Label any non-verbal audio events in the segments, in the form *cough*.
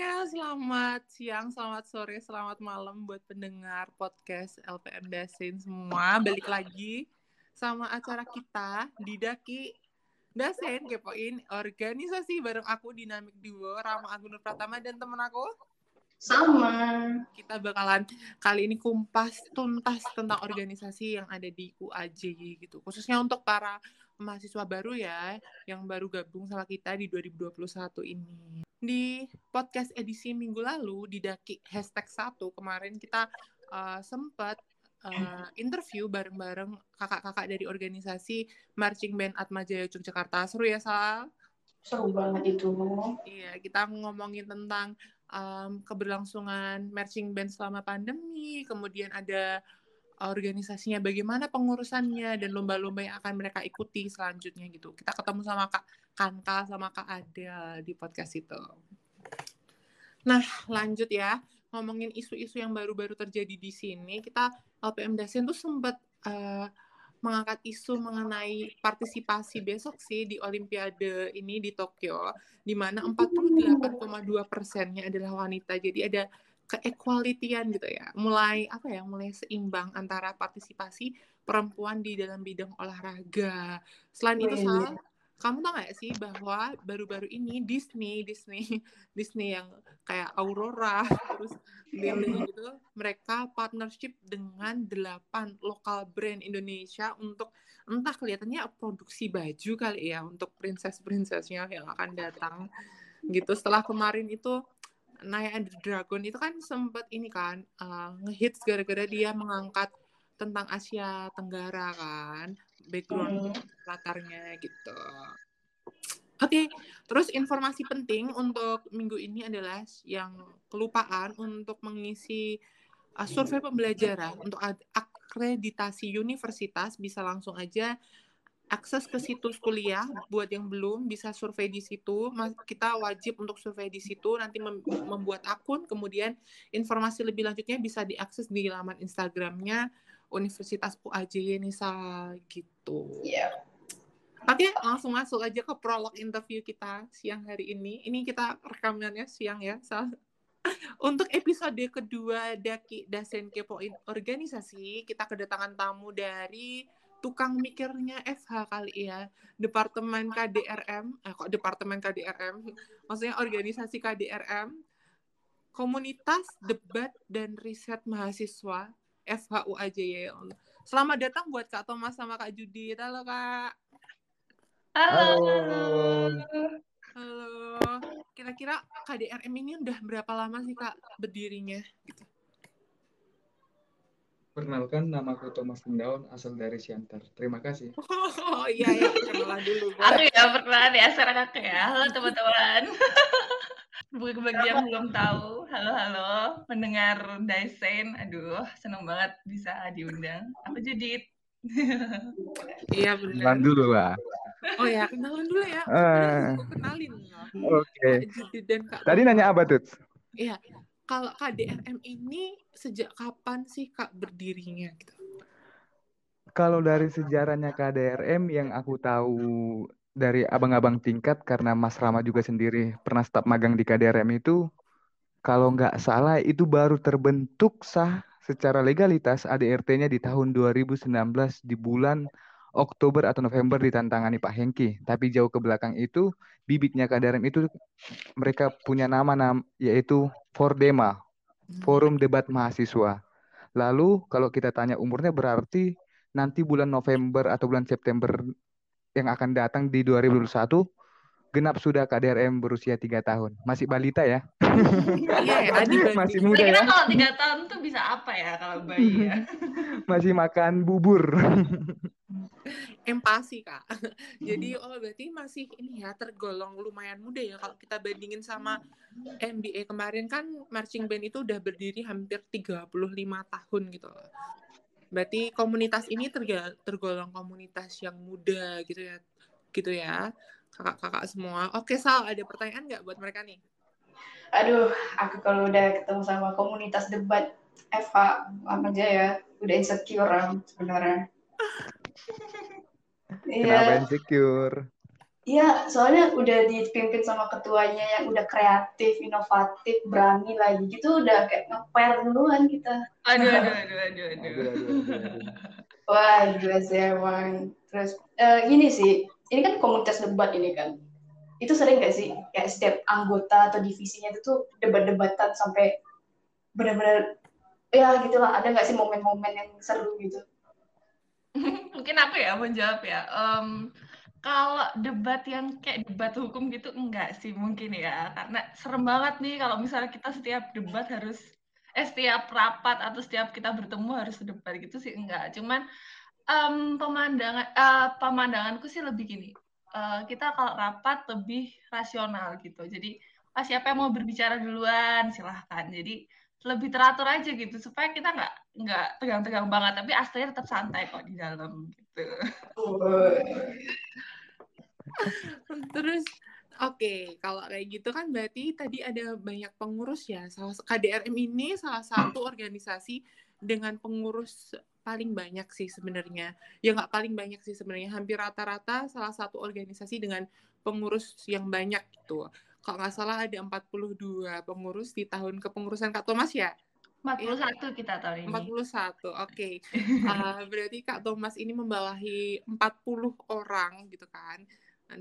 semuanya, selamat siang, selamat sore, selamat malam buat pendengar podcast LPM Dasin semua. Balik lagi sama acara kita di Daki Dasen kepoin organisasi bareng aku Dinamik Duo, Rama Agung Pratama dan temen aku sama. Kita bakalan kali ini kumpas tuntas tentang organisasi yang ada di UAJ gitu. Khususnya untuk para mahasiswa baru ya yang baru gabung sama kita di 2021 ini di podcast edisi minggu lalu di Daki hashtag satu kemarin kita uh, sempat uh, interview bareng-bareng kakak-kakak dari organisasi Marching Band Atma Jaya Yogyakarta. Seru ya, Sal? Seru banget itu. Iya, kita ngomongin tentang um, keberlangsungan marching band selama pandemi, kemudian ada organisasinya bagaimana pengurusannya dan lomba-lomba yang akan mereka ikuti selanjutnya gitu. Kita ketemu sama Kak Kanka sama Kak Adel di podcast itu. Nah, lanjut ya. Ngomongin isu-isu yang baru-baru terjadi di sini, kita LPM Dasen tuh sempat uh, mengangkat isu mengenai partisipasi besok sih di Olimpiade ini di Tokyo, di mana 48,2 persennya adalah wanita. Jadi ada keequalityan gitu ya. Mulai apa ya? Mulai seimbang antara partisipasi perempuan di dalam bidang olahraga. Selain itu, Sal, kamu tau gak sih bahwa baru-baru ini Disney, Disney, *laughs* Disney yang kayak Aurora, terus Disney *laughs* gitu, mereka partnership dengan delapan lokal brand Indonesia untuk entah kelihatannya produksi baju kali ya untuk princess-princessnya yang akan datang gitu. Setelah kemarin itu Naya and the Dragon itu kan sempat ini kan uh, ngehits gara-gara dia mengangkat tentang Asia Tenggara kan background hmm. latarnya gitu. Oke, okay. terus informasi penting untuk minggu ini adalah yang kelupaan untuk mengisi uh, survei pembelajaran untuk akreditasi universitas bisa langsung aja akses ke situs kuliah buat yang belum bisa survei di situ kita wajib untuk survei di situ nanti mem membuat akun kemudian informasi lebih lanjutnya bisa diakses di laman Instagramnya Universitas UAJ Nisa gitu. Yeah. Oke, langsung masuk aja ke prolog interview kita siang hari ini. Ini kita rekamannya siang ya. So, *laughs* untuk episode kedua Daki Dasen Kepoin Organisasi, kita kedatangan tamu dari tukang mikirnya FH kali ya Departemen KDRM eh kok Departemen KDRM maksudnya organisasi KDRM Komunitas Debat dan Riset Mahasiswa FHU AJY Selamat datang buat Kak Thomas sama Kak Judit halo Kak Halo Halo kira-kira KDRM ini udah berapa lama sih Kak berdirinya gitu Perkenalkan, nama aku Thomas Tendaun, asal dari Siantar. Terima kasih. Oh iya, iya. Kenalan dulu. Aku ya, perkenalan ya, aku ya. Halo teman-teman. Bagi yang belum tahu, halo-halo, mendengar Daisen. Aduh, seneng banget bisa diundang. Aku Judit. *laughs* iya, benar. Kenalan dulu lah. Oh ya, kenalan dulu ya. Uh, kenalin. Oke. Okay. Tadi nanya apa, tuh? Iya, kalau KDRM ini sejak kapan sih Kak berdirinya gitu? Kalau dari sejarahnya KDRM yang aku tahu dari abang-abang tingkat karena Mas Rama juga sendiri pernah staf magang di KDRM itu kalau nggak salah itu baru terbentuk sah secara legalitas ADRT-nya di tahun 2019 di bulan Oktober atau November ditantangani Pak Hengki. Tapi jauh ke belakang itu bibitnya KDRM itu mereka punya nama nam yaitu Fordema, hmm. Forum Debat Mahasiswa. Lalu kalau kita tanya umurnya berarti nanti bulan November atau bulan September yang akan datang di 2021 genap sudah KDRM berusia tiga tahun. Masih balita ya? Iya, ya, masih muda ya. kalau tiga tahun tuh bisa apa ya kalau bayi ya? *laughs* masih makan bubur. *laughs* Empasi kak. Jadi oh berarti masih ini ya tergolong lumayan muda ya kalau kita bandingin sama MBA kemarin kan marching band itu udah berdiri hampir 35 tahun gitu Berarti komunitas ini tergolong komunitas yang muda gitu ya. Gitu ya kakak-kakak semua. Oke Sal, ada pertanyaan nggak buat mereka nih? Aduh, aku kalau udah ketemu sama komunitas debat Eva apa aja ya, udah insecure sebenarnya. Kenapa ya. insecure? Iya, soalnya udah dipimpin sama ketuanya yang udah kreatif, inovatif, berani lagi gitu udah kayak ngeper duluan kita. Aduh, aduh, *laughs* aduh, aduh, aduh. Aduh, aduh, aduh, aduh. Wah, gila sih emang. Terus eh, gini sih, ini kan komunitas debat ini kan. Itu sering gak sih kayak setiap anggota atau divisinya itu tuh debat-debatan sampai benar-benar ya gitulah. Ada nggak sih momen-momen yang seru gitu? *laughs* Mungkin aku ya menjawab ya. Em, kalau debat yang kayak debat hukum gitu enggak sih mungkin ya. Karena serem banget nih kalau misalnya kita setiap debat harus eh setiap rapat atau setiap kita bertemu harus debat gitu sih enggak. Cuman em, pemandangan eh, pemandanganku sih lebih gini. Eh, kita kalau rapat lebih rasional gitu. Jadi ah, siapa yang mau berbicara duluan silahkan. Jadi lebih teratur aja gitu supaya kita nggak nggak tegang-tegang banget tapi aslinya tetap santai kok di dalam gitu. *laughs* Terus Oke, kalau kayak gitu kan berarti tadi ada banyak pengurus ya. Salah KDRM ini salah satu organisasi dengan pengurus paling banyak sih sebenarnya. Ya nggak paling banyak sih sebenarnya. Hampir rata-rata salah satu organisasi dengan pengurus yang banyak gitu. Kalau nggak salah ada 42 pengurus di tahun kepengurusan Kak Thomas ya? 41 kita tahun ini. 41, oke. Uh, *laughs* berarti Kak Thomas ini membawahi 40 orang gitu kan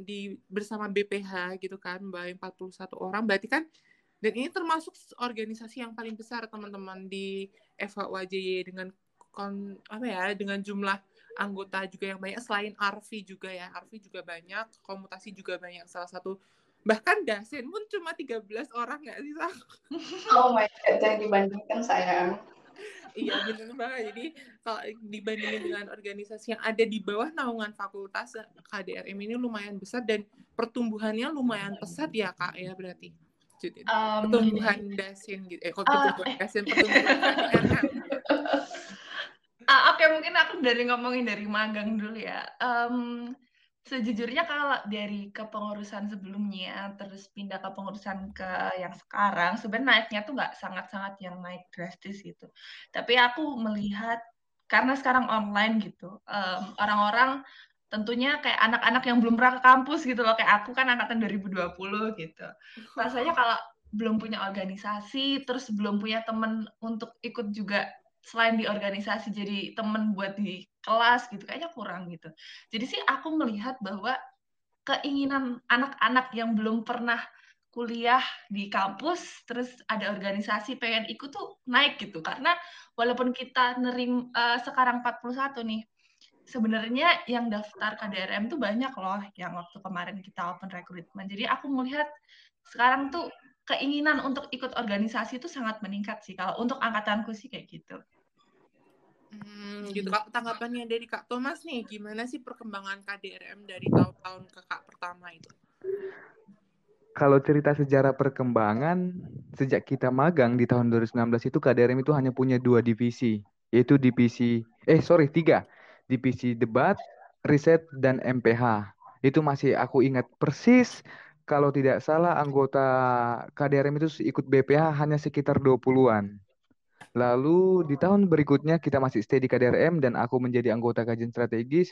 di bersama BPH gitu kan membawahi 41 orang berarti kan dan ini termasuk organisasi yang paling besar teman-teman di FHWJY dengan kon, apa ya dengan jumlah anggota juga yang banyak selain Arfi juga ya Arfi juga banyak komutasi juga banyak salah satu bahkan Dasen pun cuma 13 orang nggak sih Sak? Oh my god, jangan dibandingkan sayang. iya benar banget jadi kalau dibandingin dengan organisasi yang ada di bawah naungan fakultas KDRM ini lumayan besar dan pertumbuhannya lumayan pesat ya kak ya berarti Judit. Um, pertumbuhan dasin gitu eh kok Ah, pertumbuhan dasin pertumbuhan KDRM *laughs* Ah, Oke, mungkin aku dari ngomongin dari magang dulu ya. Em, sejujurnya kalau dari kepengurusan sebelumnya, terus pindah ke pengurusan ke yang sekarang, sebenarnya naiknya tuh nggak sangat-sangat yang naik drastis gitu. Tapi aku melihat karena sekarang online gitu, em, orang-orang tentunya kayak anak-anak yang belum pernah ke kampus gitu loh, kayak aku kan angkatan 2020 gitu. Rasanya *laughs* kalau belum punya organisasi, terus belum punya temen untuk ikut juga selain di organisasi jadi temen buat di kelas gitu kayaknya kurang gitu. Jadi sih aku melihat bahwa keinginan anak-anak yang belum pernah kuliah di kampus terus ada organisasi pengen ikut tuh naik gitu karena walaupun kita nerim eh, sekarang 41 nih sebenarnya yang daftar KDRM tuh banyak loh yang waktu kemarin kita open recruitment. Jadi aku melihat sekarang tuh keinginan untuk ikut organisasi itu sangat meningkat sih kalau untuk angkatanku sih kayak gitu. Hmm, gitu kak tanggapannya dari kak Thomas nih gimana sih perkembangan KDRM dari tahun-tahun ke kak pertama itu Kalau cerita sejarah perkembangan, sejak kita magang di tahun 2019 itu KDRM itu hanya punya dua divisi, yaitu divisi, eh sorry tiga, divisi debat, riset, dan MPH. Itu masih aku ingat persis, kalau tidak salah anggota KDRM itu ikut BPH hanya sekitar 20-an. Lalu di tahun berikutnya kita masih stay di KDRM dan aku menjadi anggota kajian strategis.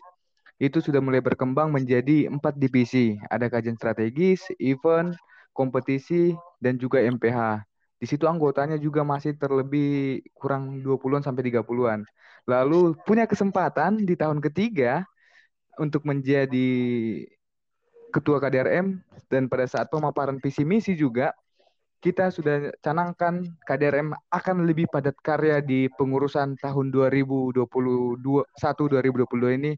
Itu sudah mulai berkembang menjadi empat divisi. Ada kajian strategis, event, kompetisi, dan juga MPH. Di situ anggotanya juga masih terlebih kurang 20-an sampai 30-an. Lalu punya kesempatan di tahun ketiga untuk menjadi ketua KDRM dan pada saat pemaparan visi misi juga kita sudah canangkan KDRM akan lebih padat karya di pengurusan tahun 2021 2022 ini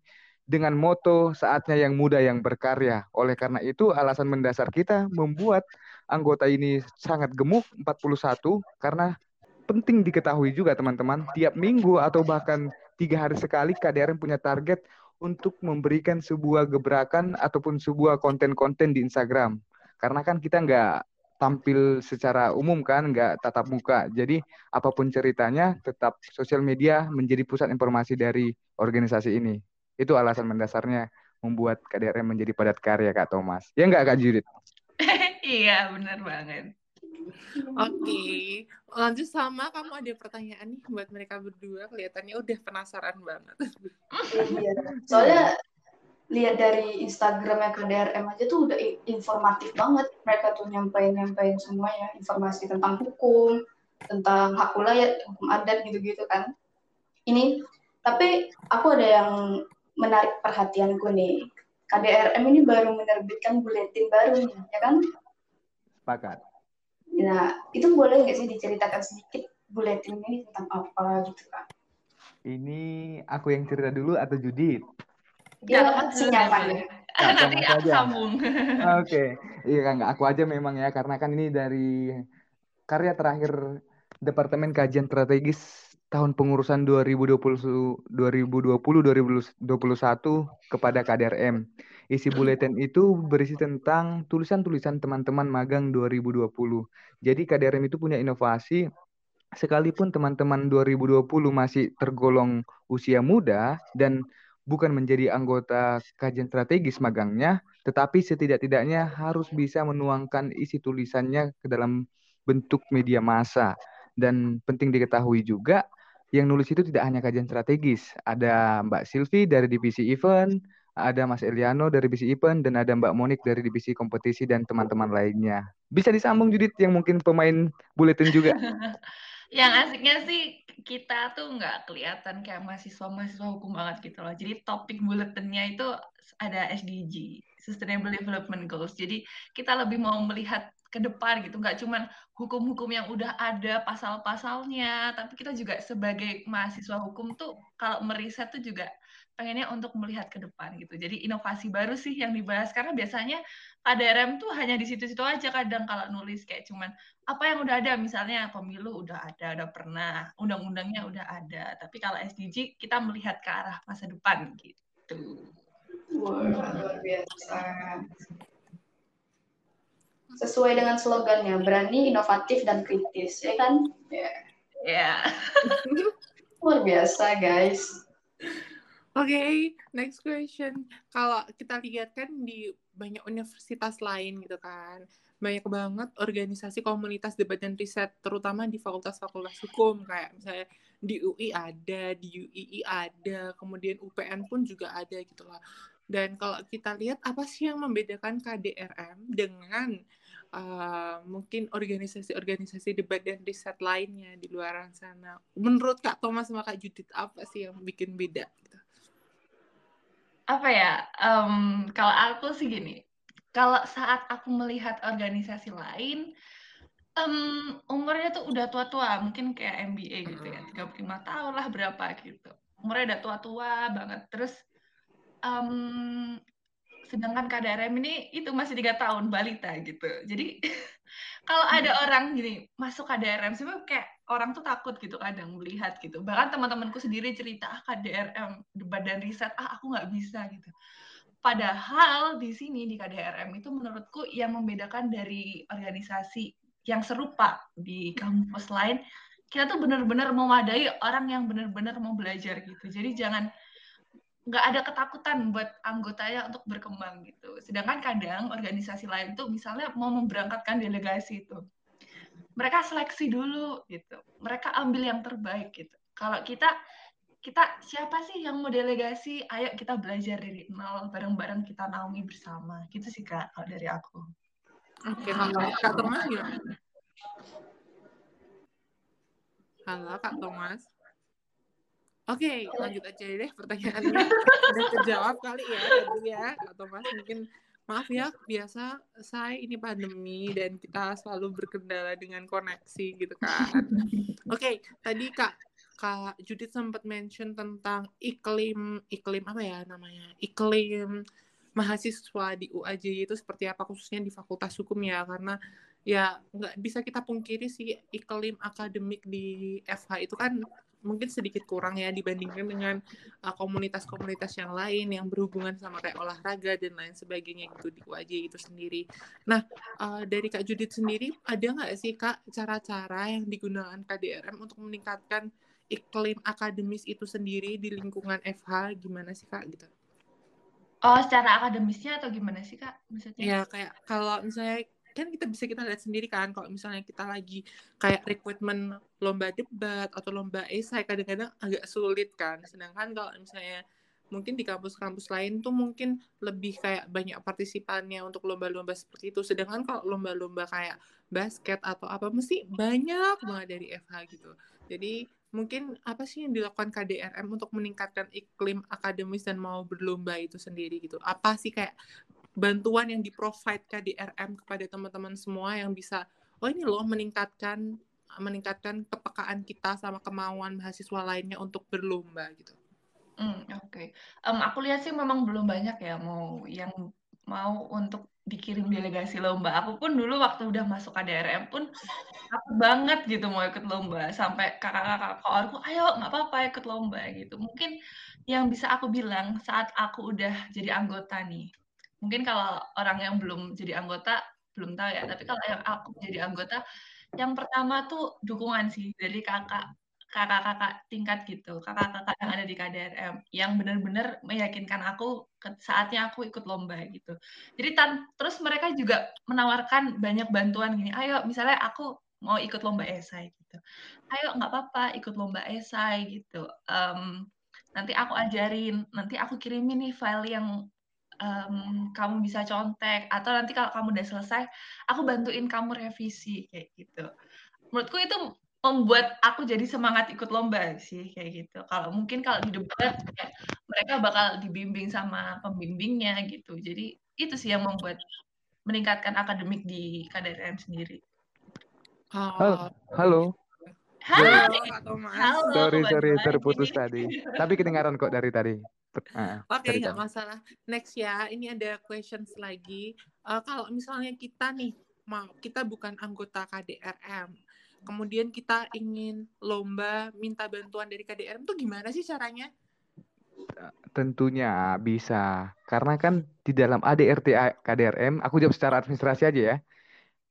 dengan moto saatnya yang muda yang berkarya. Oleh karena itu alasan mendasar kita membuat anggota ini sangat gemuk 41 karena penting diketahui juga teman-teman tiap minggu atau bahkan tiga hari sekali KDRM punya target untuk memberikan sebuah gebrakan ataupun sebuah konten-konten di Instagram. Karena kan kita nggak tampil secara umum kan, nggak tatap muka. Jadi apa pun ceritanya, tetap sosial media menjadi pusat informasi dari organisasi ini. Itu alasan mendasarnya membuat KDRM menjadi padat karya Kak Thomas. Ya nggak Kak Judit? *laughs* iya, benar banget. Oke, lanjut sama kamu ada pertanyaan nih buat mereka berdua kelihatannya udah penasaran banget. Iya. Soalnya lihat dari Instagramnya KDRM aja tuh udah informatif banget mereka tuh nyampein nyampein semuanya informasi tentang hukum tentang hak wilayah hukum adat gitu-gitu kan ini tapi aku ada yang menarik perhatianku nih KDRM ini baru menerbitkan buletin baru nih ya kan sepakat nah itu boleh nggak sih diceritakan sedikit buletin ini tentang apa gitu kan ini aku yang cerita dulu atau Judit Iya, senyaman ya. Nanti aku sambung. Oke, okay. iya kan aku aja memang ya karena kan ini dari karya terakhir Departemen Kajian Strategis tahun pengurusan 2020 2020 2021 kepada KDRM. Isi buletin itu berisi tentang tulisan-tulisan teman-teman magang 2020. Jadi KDRM itu punya inovasi sekalipun teman-teman 2020 masih tergolong usia muda dan bukan menjadi anggota kajian strategis magangnya, tetapi setidak-tidaknya harus bisa menuangkan isi tulisannya ke dalam bentuk media massa. Dan penting diketahui juga, yang nulis itu tidak hanya kajian strategis. Ada Mbak Silvi dari divisi event, ada Mas Eliano dari divisi event, dan ada Mbak Monik dari divisi kompetisi dan teman-teman lainnya. Bisa disambung Judit yang mungkin pemain buletin juga. *laughs* yang asiknya sih kita tuh nggak kelihatan kayak mahasiswa-mahasiswa hukum banget gitu loh. Jadi topik buletinnya itu ada SDG, Sustainable Development Goals. Jadi kita lebih mau melihat ke depan gitu, nggak cuman hukum-hukum yang udah ada pasal-pasalnya, tapi kita juga sebagai mahasiswa hukum tuh kalau meriset tuh juga pengennya untuk melihat ke depan gitu. Jadi inovasi baru sih yang dibahas karena biasanya KDRM tuh hanya di situ-situ aja kadang kalau nulis kayak cuman apa yang udah ada misalnya pemilu udah ada, udah pernah, undang-undangnya udah ada. Tapi kalau SDG kita melihat ke arah masa depan gitu. luar biasa. Sesuai dengan slogannya, berani, inovatif, dan kritis, ya kan? Ya. Yeah. *laughs* Yeah. luar biasa, guys. Oke, okay, next question. Kalau kita lihat kan di banyak universitas lain gitu kan, banyak banget organisasi komunitas debat dan riset, terutama di fakultas-fakultas hukum kayak misalnya di UI ada, di UII ada, kemudian UPN pun juga ada gitu loh. Dan kalau kita lihat apa sih yang membedakan KDRM dengan uh, mungkin organisasi-organisasi debat dan riset lainnya di luar sana? Menurut Kak Thomas sama Kak Judith apa sih yang bikin beda? Gitu? apa ya um, kalau aku sih gini kalau saat aku melihat organisasi lain um, umurnya tuh udah tua-tua mungkin kayak MBA gitu ya 35 tahun lah berapa gitu umurnya udah tua-tua banget terus um, sedangkan KDRM ini itu masih tiga tahun balita gitu jadi *laughs* kalau ada orang gini masuk KDRM sebenarnya kayak orang tuh takut gitu kadang melihat gitu. Bahkan teman-temanku sendiri cerita ah KDRM badan riset ah aku nggak bisa gitu. Padahal di sini di KDRM itu menurutku yang membedakan dari organisasi yang serupa di kampus lain, kita tuh benar-benar memadai orang yang benar-benar mau belajar gitu. Jadi jangan nggak ada ketakutan buat anggotanya untuk berkembang gitu. Sedangkan kadang organisasi lain tuh misalnya mau memberangkatkan delegasi itu mereka seleksi dulu gitu. Mereka ambil yang terbaik gitu. Kalau kita kita siapa sih yang mau delegasi? Ayo kita belajar dari nol bareng-bareng kita naungi bersama. Gitu sih kak kalau dari aku. Oke halo kak Thomas gimana? Halo kak Thomas Oke, okay, lanjut aja deh pertanyaannya. *laughs* Udah terjawab kali ya tadi ya, Kak Thomas. Mungkin maaf ya biasa saya ini pandemi dan kita selalu berkendala dengan koneksi gitu kan *laughs* oke okay, tadi kak kak Judith sempat mention tentang iklim iklim apa ya namanya iklim mahasiswa di UAJ itu seperti apa khususnya di Fakultas Hukum ya karena ya nggak bisa kita pungkiri sih iklim akademik di FH itu kan mungkin sedikit kurang ya dibandingkan dengan uh, komunitas-komunitas uh, yang lain yang berhubungan sama kayak olahraga dan lain sebagainya gitu di UAJ itu sendiri. Nah uh, dari Kak Judit sendiri ada nggak sih Kak cara-cara yang digunakan KDRM untuk meningkatkan iklim akademis itu sendiri di lingkungan FH gimana sih Kak gitu? Oh secara akademisnya atau gimana sih Kak maksudnya? Ya kayak kalau misalnya kan kita bisa kita lihat sendiri kan kalau misalnya kita lagi kayak recruitment lomba debat atau lomba esai kadang-kadang agak sulit kan sedangkan kalau misalnya mungkin di kampus-kampus lain tuh mungkin lebih kayak banyak partisipannya untuk lomba-lomba seperti itu. Sedangkan kalau lomba-lomba kayak basket atau apa mesti banyak banget dari FH gitu. Jadi mungkin apa sih yang dilakukan KDRM untuk meningkatkan iklim akademis dan mau berlomba itu sendiri gitu? Apa sih kayak bantuan yang di-provide KDRM kepada teman-teman semua yang bisa oh ini loh meningkatkan meningkatkan kepekaan kita sama kemauan mahasiswa lainnya untuk berlomba gitu. Hmm, oke. Um, aku lihat sih memang belum banyak ya mau yang mau untuk dikirim delegasi lomba. Aku pun dulu waktu udah masuk KDRM pun aku banget gitu mau ikut lomba sampai kakak-kakak kawanku, ayo nggak apa-apa ikut lomba gitu. Mungkin yang bisa aku bilang saat aku udah jadi anggota nih, mungkin kalau orang yang belum jadi anggota belum tahu ya. Tapi kalau yang aku jadi anggota, yang pertama tuh dukungan sih dari kakak kakak-kakak tingkat gitu, kakak-kakak yang ada di KDRM, yang benar-benar meyakinkan aku saatnya aku ikut lomba gitu. Jadi tan terus mereka juga menawarkan banyak bantuan gini, ayo misalnya aku mau ikut lomba esai gitu, ayo nggak apa-apa ikut lomba esai gitu. Um, nanti aku ajarin, nanti aku kirimin nih file yang um, kamu bisa contek, atau nanti kalau kamu udah selesai, aku bantuin kamu revisi kayak gitu. Menurutku itu membuat aku jadi semangat ikut lomba sih kayak gitu. Kalau mungkin kalau di debat kayak mereka bakal dibimbing sama pembimbingnya gitu. Jadi itu sih yang membuat meningkatkan akademik di KDRM sendiri. Halo. Halo. Halo, Halo. Sorry, sorry, terputus tadi. Tapi kedengaran kok dari tadi. Uh, Oke, okay, nggak masalah. Next ya, ini ada questions lagi. Uh, kalau misalnya kita nih, mau kita bukan anggota KDRM, kemudian kita ingin lomba minta bantuan dari KDRM tuh gimana sih caranya? Tentunya bisa. Karena kan di dalam ADRT KDRM, aku jawab secara administrasi aja ya.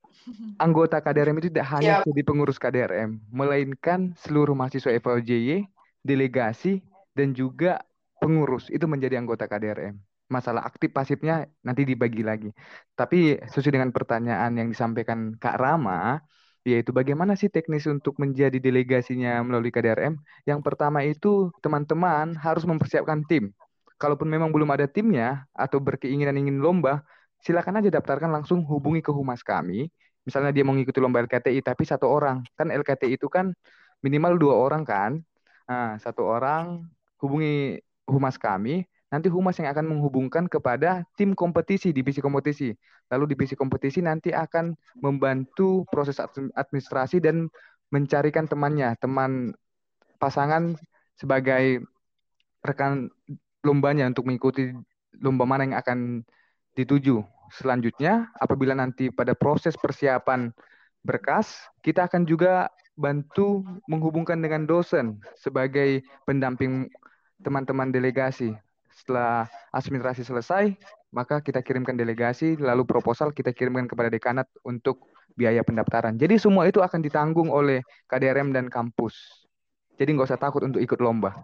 *laughs* Anggota KDRM itu tidak hanya jadi pengurus KDRM, melainkan seluruh mahasiswa FOJY, delegasi, dan juga pengurus itu menjadi anggota KDRM. Masalah aktif pasifnya nanti dibagi lagi. Tapi sesuai dengan pertanyaan yang disampaikan Kak Rama, yaitu bagaimana sih teknis untuk menjadi delegasinya melalui KDRM? Yang pertama itu teman-teman harus mempersiapkan tim. Kalaupun memang belum ada timnya atau berkeinginan ingin lomba, silakan aja daftarkan langsung hubungi ke humas kami. Misalnya dia mengikuti lomba LKTI tapi satu orang, kan LKTI itu kan minimal dua orang kan. Nah, satu orang hubungi humas kami, nanti humas yang akan menghubungkan kepada tim kompetisi, divisi kompetisi. Lalu divisi kompetisi nanti akan membantu proses administrasi dan mencarikan temannya, teman pasangan sebagai rekan lombanya untuk mengikuti lomba mana yang akan dituju. Selanjutnya, apabila nanti pada proses persiapan berkas, kita akan juga bantu menghubungkan dengan dosen sebagai pendamping teman-teman delegasi setelah administrasi selesai, maka kita kirimkan delegasi, lalu proposal kita kirimkan kepada dekanat untuk biaya pendaftaran. Jadi semua itu akan ditanggung oleh KDRM dan kampus. Jadi nggak usah takut untuk ikut lomba.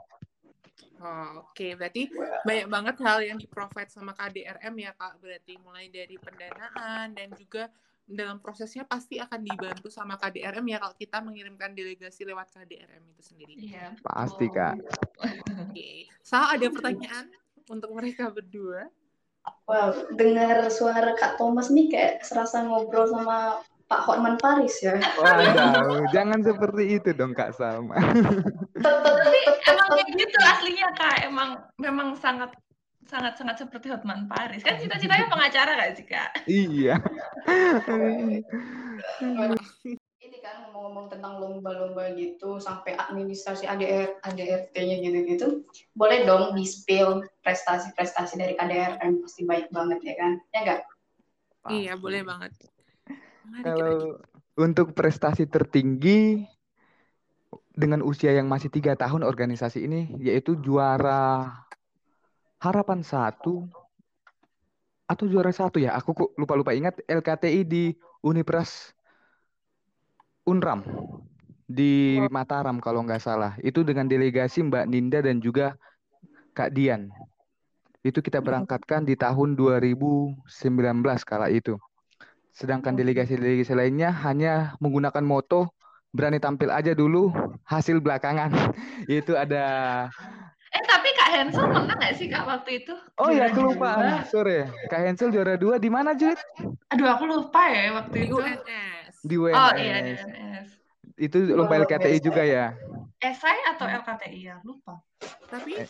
Oh, Oke, okay. berarti banyak banget hal yang di-provide sama KDRM ya Kak. Berarti mulai dari pendanaan dan juga dalam prosesnya pasti akan dibantu sama KDRM ya kalau kita mengirimkan delegasi lewat KDRM itu sendiri. Iya. Pasti Kak. Oke. Okay. Sa ada pertanyaan? untuk mereka berdua. Wow, dengar suara Kak Thomas nih kayak serasa ngobrol sama Pak Hotman Paris ya. Waduh, jangan seperti itu dong Kak Salma. Tapi emang kayak gitu aslinya Kak, emang memang sangat sangat sangat seperti Hotman Paris. Kan cita-citanya pengacara gak sih Kak? Iya. kan ngomong-ngomong tentang lomba-lomba gitu sampai administrasi ADR ADRT-nya gitu-gitu boleh dong di spill prestasi-prestasi dari KDRM pasti baik banget ya kan ya enggak iya boleh banget Mari kalau untuk prestasi tertinggi dengan usia yang masih tiga tahun organisasi ini yaitu juara harapan satu atau juara satu ya aku lupa lupa ingat LKTI di Universitas Unram di Mataram kalau nggak salah. Itu dengan delegasi Mbak Ninda dan juga Kak Dian. Itu kita berangkatkan di tahun 2019 kala itu. Sedangkan delegasi-delegasi lainnya hanya menggunakan moto berani tampil aja dulu, hasil belakangan. *laughs* itu ada Eh tapi Kak Hensel menang nggak sih Kak waktu itu? Oh ya, kelupaan. dua. Sorry. Kak Hensel juara dua di mana, Judit? Aduh, aku lupa ya waktu Di itu. UNS. Di Oh UNS. iya, di UNS. Itu lomba LKTI juga ya? Esai atau LKTI ya? Lupa. Tapi Eh.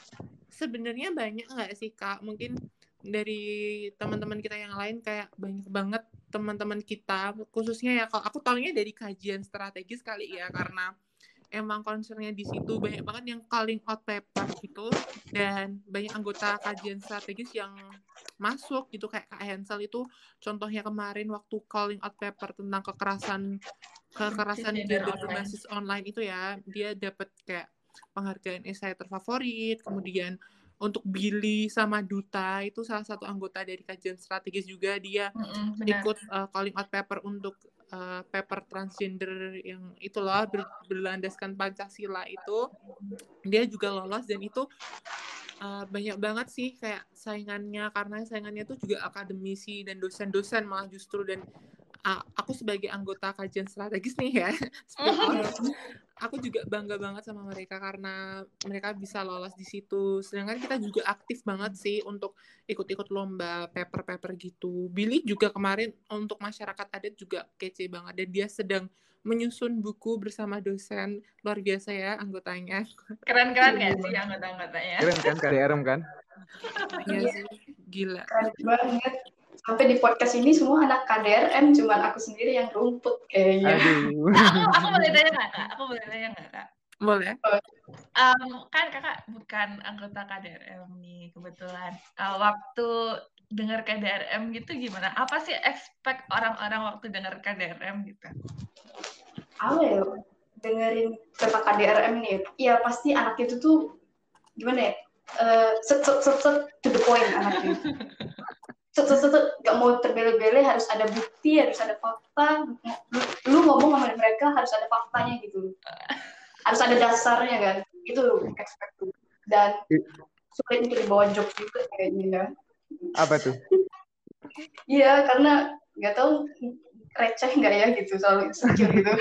sebenarnya banyak nggak sih kak? Mungkin dari teman-teman kita yang lain kayak banyak banget teman-teman kita khususnya ya kalau aku tahunya dari kajian strategis kali ya karena emang concernnya di situ banyak banget yang calling out paper gitu dan banyak anggota kajian strategis yang masuk gitu kayak Kak Hensel itu contohnya kemarin waktu calling out paper tentang kekerasan kekerasan online. berbasis online itu ya dia dapat kayak penghargaan esai terfavorit kemudian untuk Billy sama Duta itu salah satu anggota dari kajian strategis juga dia benar. ikut uh, calling out paper untuk uh, paper transgender yang itu loh ber- berlandaskan Pancasila itu dia juga lolos dan itu uh, banyak banget sih kayak saingannya karena saingannya tuh juga akademisi dan dosen-dosen malah justru dan uh, aku sebagai anggota kajian strategis nih ya *laughs* *laughs* aku juga bangga banget sama mereka karena mereka bisa lolos di situ. Sedangkan kita juga aktif banget sih untuk ikut-ikut lomba paper-paper gitu. Billy juga kemarin untuk masyarakat adat juga kece banget dan dia sedang menyusun buku bersama dosen luar biasa ya anggotanya. Keren-keren nggak sih anggota-anggotanya? Keren kan KDRM kan? Iya sih, gila. Keren banget. Sampai di podcast ini semua anak KDRM, cuman aku sendiri yang rumput kayaknya. Aduh. Aku, aku boleh tanya nggak kak? Aku boleh tanya nggak kak? Boleh? Em, kan kakak bukan anggota KDRM nih kebetulan. Eh, waktu dengar KDRM gitu gimana? Apa sih expect orang-orang waktu dengar KDRM gitu? Apa ya? Dengerin tentang KDRM nih, ya pasti anak itu tuh gimana ya? Eh, set, set, set, set, to the point anaknya. *laughs* Set, set, set, set, gak mau terbele-bele, harus ada bukti, harus ada fakta. Lu, lu ngomong sama mereka harus ada faktanya gitu. Harus ada dasarnya kan. Itu expect. Dan sulit untuk dibawa jokes juga kayaknya. Apa tuh? Iya, karena nggak tahu receh nggak ya gitu selalu insecure gitu.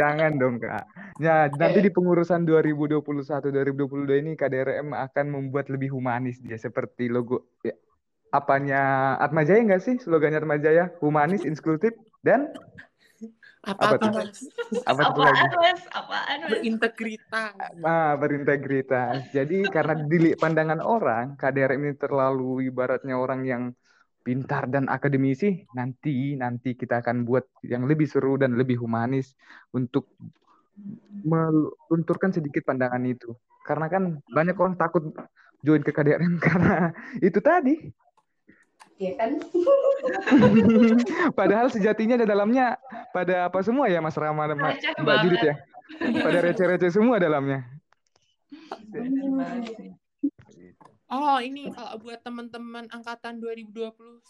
Jangan dong, Kak. Ya, nanti di pengurusan 2021-2022 ini KDRM akan membuat lebih humanis dia seperti logo ya, apanya Atma Jaya nggak sih? Slogannya Atma Jaya, humanis, inklusif, dan Apa, Apa tuh tuh? Apa satu lagi? Apaan mas? Berintegritas. Ah, berintegritas. Jadi karena di pandangan orang, KDRM ini terlalu ibaratnya orang yang pintar dan akademisi, nanti nanti kita akan buat yang lebih seru dan lebih humanis untuk melunturkan sedikit pandangan itu. Karena kan banyak orang takut join ke KDRM *laughs* karena itu tadi. Iya kan? *laughs* Padahal sejatinya di dalamnya pada apa semua ya Mas Rama dan Mbak Judit ya? Pada receh-receh semua dalamnya. Sih. Oh, ini kalau buat teman-teman angkatan 2021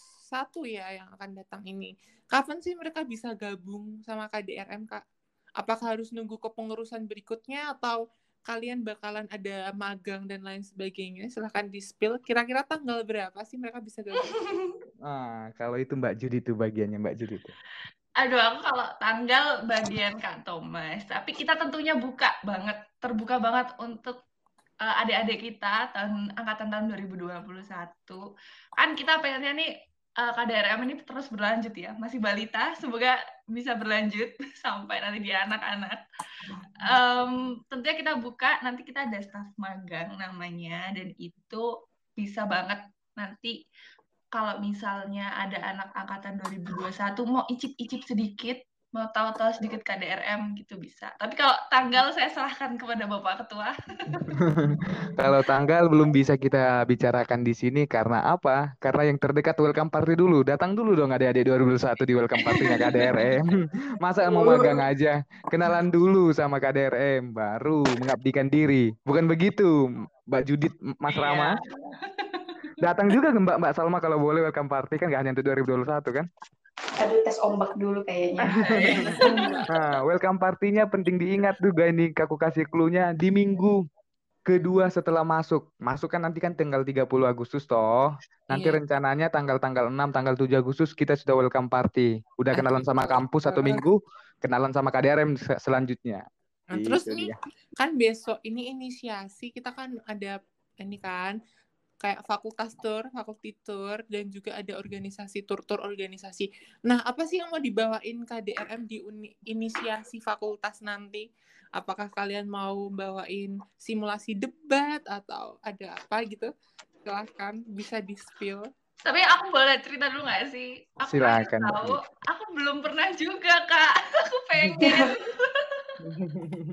ya yang akan datang ini. Kapan sih mereka bisa gabung sama KDRM, Kak? Apakah harus nunggu kepengurusan berikutnya atau kalian bakalan ada magang dan lain sebagainya? Silahkan di-spill. Kira-kira tanggal berapa sih mereka bisa gabung? Ah, kalau itu Mbak Judit tuh bagiannya Mbak Judit. tuh. Aduh, aku kalau tanggal bagian Kak Thomas. Tapi kita tentunya buka banget, terbuka banget untuk eh, adik-adik kita tahun angkatan tahun 2021. Kan kita pengennya nih eh, KDRM ini terus berlanjut ya, masih balita, semoga bisa berlanjut *laughs* sampai nanti di anak-anak. Em, tentunya kita buka, nanti kita ada staff magang namanya, dan itu bisa banget nanti kalau misalnya ada anak angkatan 2021 mau icip-icip sedikit, mau tahu-tahu sedikit KDRM gitu bisa. Tapi kalau tanggal saya serahkan kepada Bapak Ketua. *laughs* Kalau tanggal belum bisa kita bicarakan di sini karena apa? Karena yang terdekat welcome party dulu. Datang dulu dong adik-adik 2021 di welcome party-nya *laughs* KDRM. Masa mau magang aja? Kenalan dulu sama KDRM, baru mengabdikan diri. Bukan begitu, Mbak Judit, Mas Rama? Datang juga ke Mbak Mbak Salma kalau boleh welcome party kan nggak hanya untuk 2021 kan? Aduh tes ombak dulu kayaknya. *laughs* Nah, welcome party-nya penting diingat juga ini aku kasih clue-nya di minggu kedua setelah masuk. Masuk kan nanti kan tanggal 30 Agustus toh. Nanti Iya. rencananya tanggal-tanggal 6, tanggal 7 Agustus kita sudah welcome party. Udah kenalan sama kampus satu minggu, kenalan sama KDRM se- selanjutnya. Nah, terus Gitu nih, dia. kan besok ini inisiasi, kita kan ada ini kan kayak fakultas tour, fakulti tour, dan juga ada organisasi tur-tur organisasi. Nah, apa sih yang mau dibawain KDRM di uni, inisiasi fakultas nanti? Apakah kalian mau bawain simulasi debat atau ada apa gitu? Silahkan, bisa di-spill. Tapi aku boleh cerita dulu nggak sih? Aku Silakan. tahu, aku belum pernah juga, Kak. *laughs* Aku pengen. *laughs*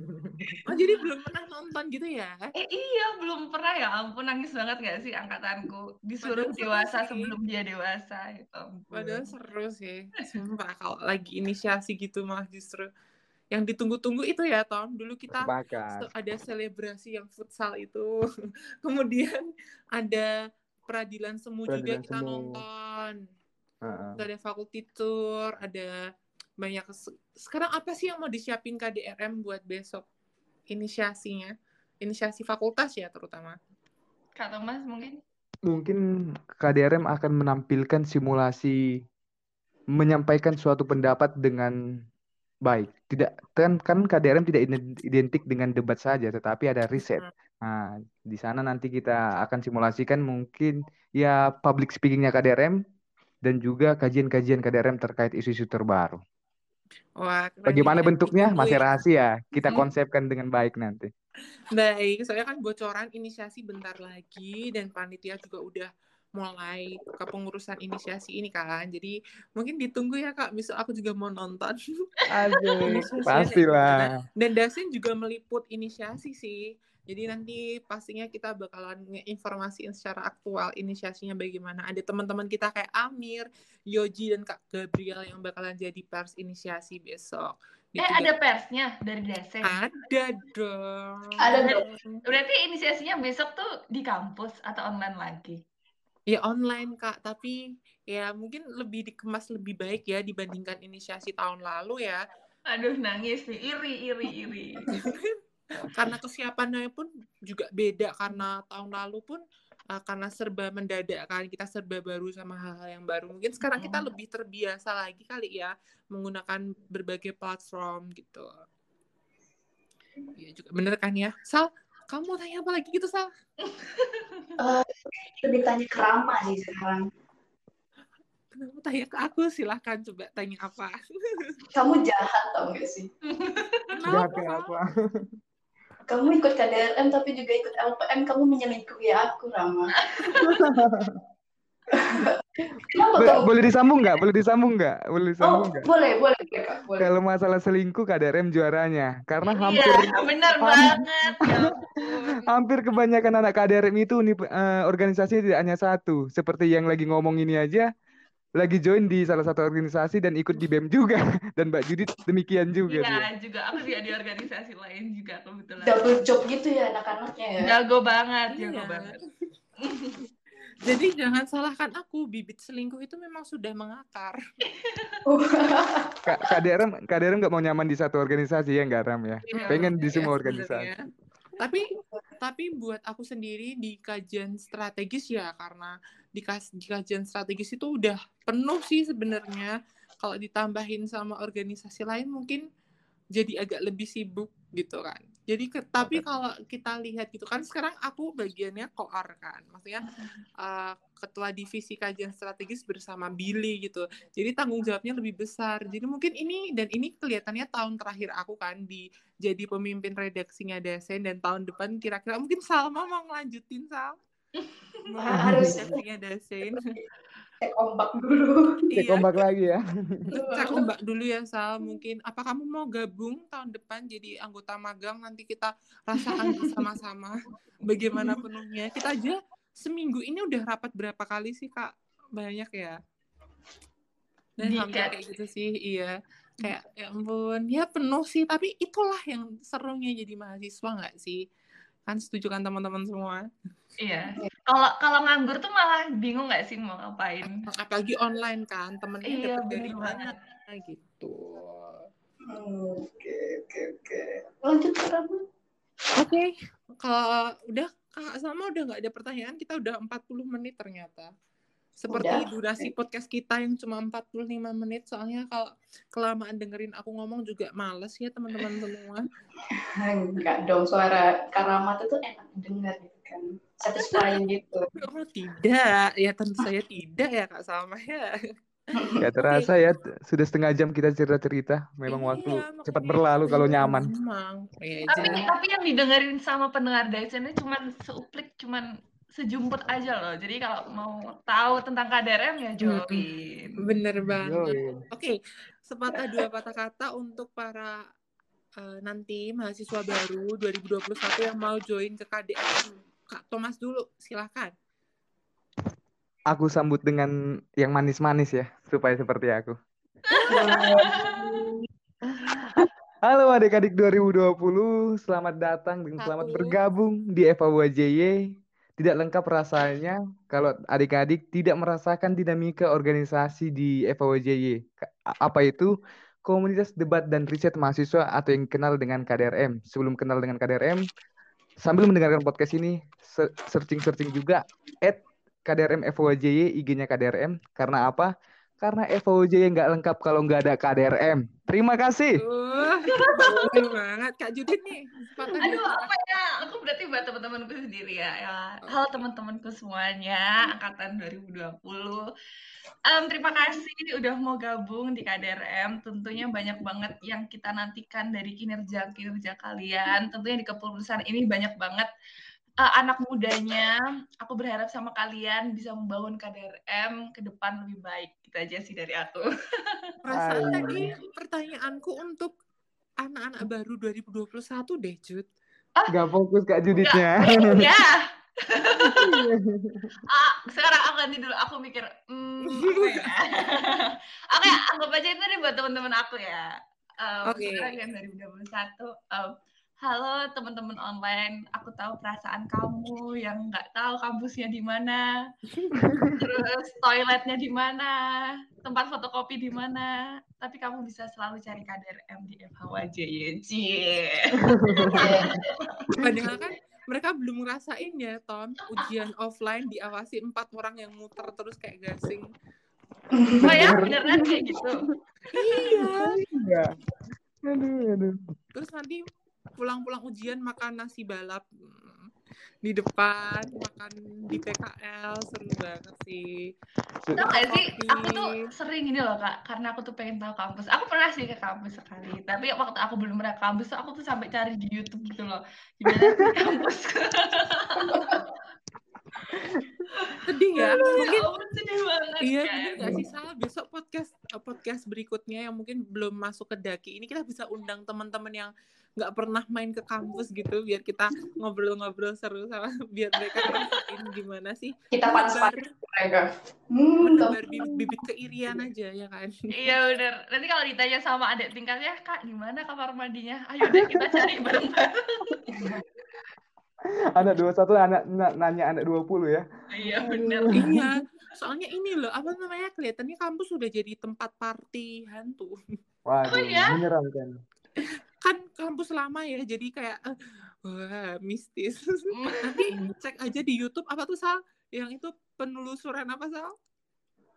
Oh, jadi belum pernah nonton gitu ya? Eh iya, belum pernah ya ampun nangis banget gak sih angkatanku disuruh Padahal dewasa sih. sebelum dia dewasa ya ampun. Padahal seru sih. Sumpah kalau lagi inisiasi gitu malah justru yang ditunggu-tunggu itu ya Tom. Dulu kita Sepakat. ada selebrasi yang futsal itu. *laughs* Kemudian ada peradilan semu juga kita semu. nonton. Heeh. Terus ada faculty tour, ada banyak se- sekarang apa sih yang mau disiapin KDRM buat besok inisiasinya? Inisiasi fakultas ya terutama. Kak Thomas mungkin? Mungkin KDRM akan menampilkan simulasi menyampaikan suatu pendapat dengan baik. Tidak kan kan KDRM tidak iden- identik dengan debat saja, tetapi ada riset. Nah, di sana nanti kita akan simulasikan mungkin ya public speakingnya KDRM dan juga kajian-kajian KDRM terkait isu-isu terbaru. Wah, keren Bagaimana nih. bentuknya Ditunggu masih ya. rahasia. Kita konsepkan dengan baik nanti. Baik, soalnya kan bocoran inisiasi bentar lagi dan panitia juga udah mulai kepengurusan inisiasi ini kan. Jadi mungkin ditunggu ya Kak, besok aku juga mau nonton. Aduh, *laughs* pastilah. Dan Dasin juga meliput inisiasi sih. Jadi nanti pastinya kita bakalan informasiin secara aktual inisiasinya bagaimana. Ada teman-teman kita kayak Amir, Yoji, dan Kak Gabriel yang bakalan jadi pers inisiasi besok. Eh Gitu, ada Dan- persnya dari Dasen. ada dong. Ada dong. Berarti inisiasinya besok tuh di kampus atau online lagi? Ya online Kak, tapi ya mungkin lebih dikemas lebih baik ya dibandingkan inisiasi tahun lalu ya. Aduh nangis nih, iri, iri, iri. *laughs* Karena kesiapannya pun juga beda karena tahun lalu pun uh, karena serba mendadak kan kita serba baru sama hal-hal yang baru. Mungkin sekarang kita lebih terbiasa lagi kali ya menggunakan berbagai platform gitu. Iya juga bener kan ya. Sal, kamu mau tanya apa lagi gitu Sal? Lebih tanya ke Rama sih sekarang. Kenapa tanya ke aku? Silahkan coba tanya apa. Kamu jahat tau gak sih? *laughs* Jahat Kenapa? Kamu ikut KDRM tapi juga ikut LPM, kamu menyelingkuhi aku, Rama. Kenapa Bo- kamu? Boleh disambung nggak? Boleh disambung nggak? Boleh Oh, disambung nggak? boleh, boleh, boleh, Kak, boleh. Kalau masalah selingkuh KDRM juaranya. Karena hampir Iya, benar ham- banget. Ya hampir kebanyakan anak KDRM itu uni- eh, organisasinya tidak hanya satu. Seperti yang lagi ngomong ini aja, lagi join di salah satu organisasi dan ikut di BEM juga. *laughs* Dan Mbak Judit demikian juga. Iya juga, aku juga di organisasi lain juga kebetulan. Double job gitu ya anak-anaknya ya. Jago banget, jago Iya. banget. *laughs* Jadi jangan salahkan aku, bibit selingkuh itu memang sudah mengakar. K- KDRM KDRM nggak mau nyaman di satu organisasi ya nggak Ram ya? Iya. Pengen di Iya, semua sebenarnya. organisasi. Tapi tapi buat aku sendiri di kajian strategis ya karena di, kajian strategis itu udah penuh sih sebenarnya. Kalau ditambahin sama organisasi lain mungkin jadi agak lebih sibuk gitu kan. Jadi ke- tapi kalau kita lihat gitu kan sekarang aku bagiannya koar kan. Maksudnya uh, ketua divisi kajian strategis bersama Billy gitu. Jadi tanggung jawabnya lebih besar. Jadi mungkin ini dan ini kelihatannya tahun terakhir aku kan di jadi pemimpin redaksinya Dasen dan tahun depan kira-kira mungkin Salma mau ngelanjutin Sal. Harus. redaksinya Dasen. Cek ombak dulu. Cek iya, ombak lagi ya. cek ombak dulu ya Sal. Mungkin apa kamu mau gabung tahun depan jadi anggota magang nanti kita rasakan bersama-sama *laughs* bagaimana penuhnya. Kita aja seminggu ini udah rapat berapa kali sih Kak? Banyak ya. Dan Di hampir kayak gitu sih, iya. Kayak ya ampun, ya penuh sih, tapi itulah yang serunya jadi mahasiswa nggak sih? Kan setuju kan teman-teman semua? Iya. Kalau kalau nganggur tuh malah bingung nggak sih mau ngapain? Apalagi online kan, temennya Iya, dapet dari mana banget. *laughs* gitu. Oke, oke, oke. Lanjut ke. Oke, kalau udah Kak sama udah nggak ada pertanyaan, kita udah 40 menit ternyata. Seperti Udah? durasi podcast kita yang cuma 45 menit, soalnya kalau kelamaan dengerin aku ngomong juga males ya teman-teman semua. *laughs* Enggak dong, suara Karamat itu enak dengar gitu kan. satisfying gitu. *laughs* Oh, tidak, ya tentu saja tidak ya Kak Salma ya. Ya terasa ya sudah setengah jam kita cerita-cerita. Memang Iya, waktu makanya cepat berlalu kalau iya, nyaman. Memang. Iya, Tapi tapi yang didengerin sama pendengar Dyson ini cuman seuplik, cuman sejumput aja loh. Jadi kalau mau tahu tentang KDRM ya join. bener banget. Yoi. Oke, sepatah dua patah kata untuk para eh, nanti mahasiswa baru 2021 yang mau join ke KDM. Kak Thomas dulu, silakan. Aku sambut dengan yang manis-manis ya, supaya seperti aku. *laughs* Halo adik-adik 2020, selamat datang dan selamat bergabung di FAWJY. Tidak lengkap rasanya kalau adik-adik tidak merasakan dinamika organisasi di FAWJY. Ka- Apa itu? Komunitas debat dan riset mahasiswa atau yang kenal dengan KDRM. Sebelum kenal dengan KDRM, sambil mendengarkan podcast ini, se- searching-searching juga at KDRM FAWJY, IG-nya KDRM. Karena apa? Karena FAWJY nggak lengkap kalau nggak ada KDRM. Terima kasih. Uh, *laughs* banget. Kak Judit nih, Aduh, apa ya? Aku berarti buat teman-temanku sendiri ya. ya. Halo teman-temanku semunya, angkatan 2020. Em, terima kasih udah mau gabung di KDRM. Tentunya banyak banget yang kita nantikan dari kinerja-kinerja kalian. Tentunya di kepengurusan ini banyak banget eh, anak mudanya. Aku berharap sama kalian bisa membangun KDRM ke depan lebih baik. Gitu aja sih dari aku. *laughs* Perasaan tadi pertanyaanku untuk anak-anak baru 2021 deh, Jud. Nggak fokus Kak Juditnya. ya. *laughs* *laughs* Ah, sekarang aku ganti dulu. Aku mikir, hmm, ya? Oke, anggap aja itu nih buat teman-teman aku ya. Em, Oke. Sekarang yang 2021. em, halo teman-teman online. Aku tahu perasaan kamu yang nggak tahu kampusnya di mana. Terus toiletnya di mana. Tempat fotokopi di mana. Tapi kamu bisa selalu cari KDRM di FHWJ. Cie. Padahal kan mereka belum ngerasain ya, Ton. Ujian offline diawasi empat orang yang muter terus kayak gasing. Oh ya, beneran kayak gitu. Iya. Iya. Aduh, aduh. Terus nanti pulang-pulang ujian makan nasi balap hmm, di depan, makan di PKL, seru banget sih. Tau gak sih, aku tuh sering ini loh kak, karena aku tuh pengen tahu kampus. Aku pernah sih ke kampus sekali, tapi waktu aku belum pernah kampus, tuh aku tuh sampai cari di YouTube gitu loh, gimana sih *laughs* kampus. Sedih ya? ya Mungkin ampun, sedih banget Iya, bener gak sih Sal? Besok podcast eh, podcast berikutnya yang mungkin belum masuk ke Daki ini kita bisa undang teman-teman yang nggak pernah main ke kampus gitu biar kita ngobrol-ngobrol seru sama *laughs* biar mereka ngerasain gimana sih Kita panas-panas mereka. Hmm, menebar bibit-bibit keirian aja ya kan. Iya bener, nanti kalau ditanya sama adik tingkatnya, kak di mana kamar mandinya? Ayo deh kita cari bareng-bareng. *laughs* Anak 21, anak na- nanya anak 20 ya. Iya bener. iya, soalnya ini loh apa namanya kelihatannya kampus sudah jadi tempat party hantu. Waduh, Oh, iya? menyeramkan. *laughs* Kan kampus lama ya, jadi kayak eh, wah mistis. *laughs* Nanti cek aja di YouTube apa tuh Sal? Yang itu penelusuran apa Sal?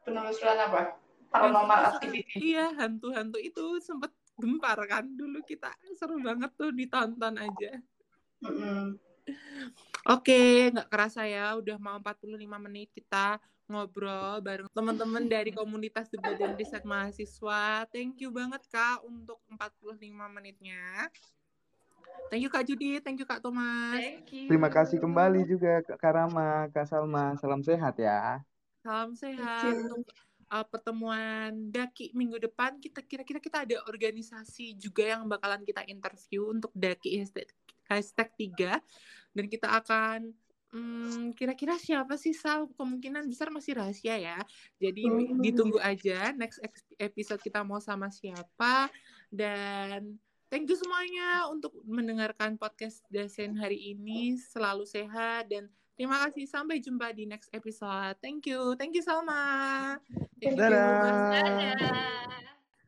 Penelusuran apa? Paranormal activity. Iya, hantu-hantu itu sempet gempar kan dulu kita seru banget tuh ditonton aja. Mm-mm. Oke, nggak kerasa ya, udah mau 45 menit kita ngobrol bareng teman-teman dari *laughs* komunitas debat dan riset mahasiswa. Thank you banget Kak untuk 45 menitnya. Thank you Kak Judit, thank you Kak Thomas. Thank you. Terima kasih kembali juga Kak Karama, Kak Salma. Salam sehat ya. Salam sehat Thank you. untuk uh, pertemuan Daki minggu depan. Kita kira-kira kita ada organisasi juga yang bakalan kita interview untuk Daki hashtag, hashtag 3 dan kita akan hmm, kira-kira siapa sih Sal? Kemungkinan besar masih rahasia ya. Jadi Hmm. ditunggu aja next ex- episode kita mau sama siapa dan thank you semuanya untuk mendengarkan podcast Dasen hari ini. Selalu sehat dan Terima kasih. Sampai jumpa di next episode. Thank you. Thank you, Salma. Thank you, Dadah. Dadah.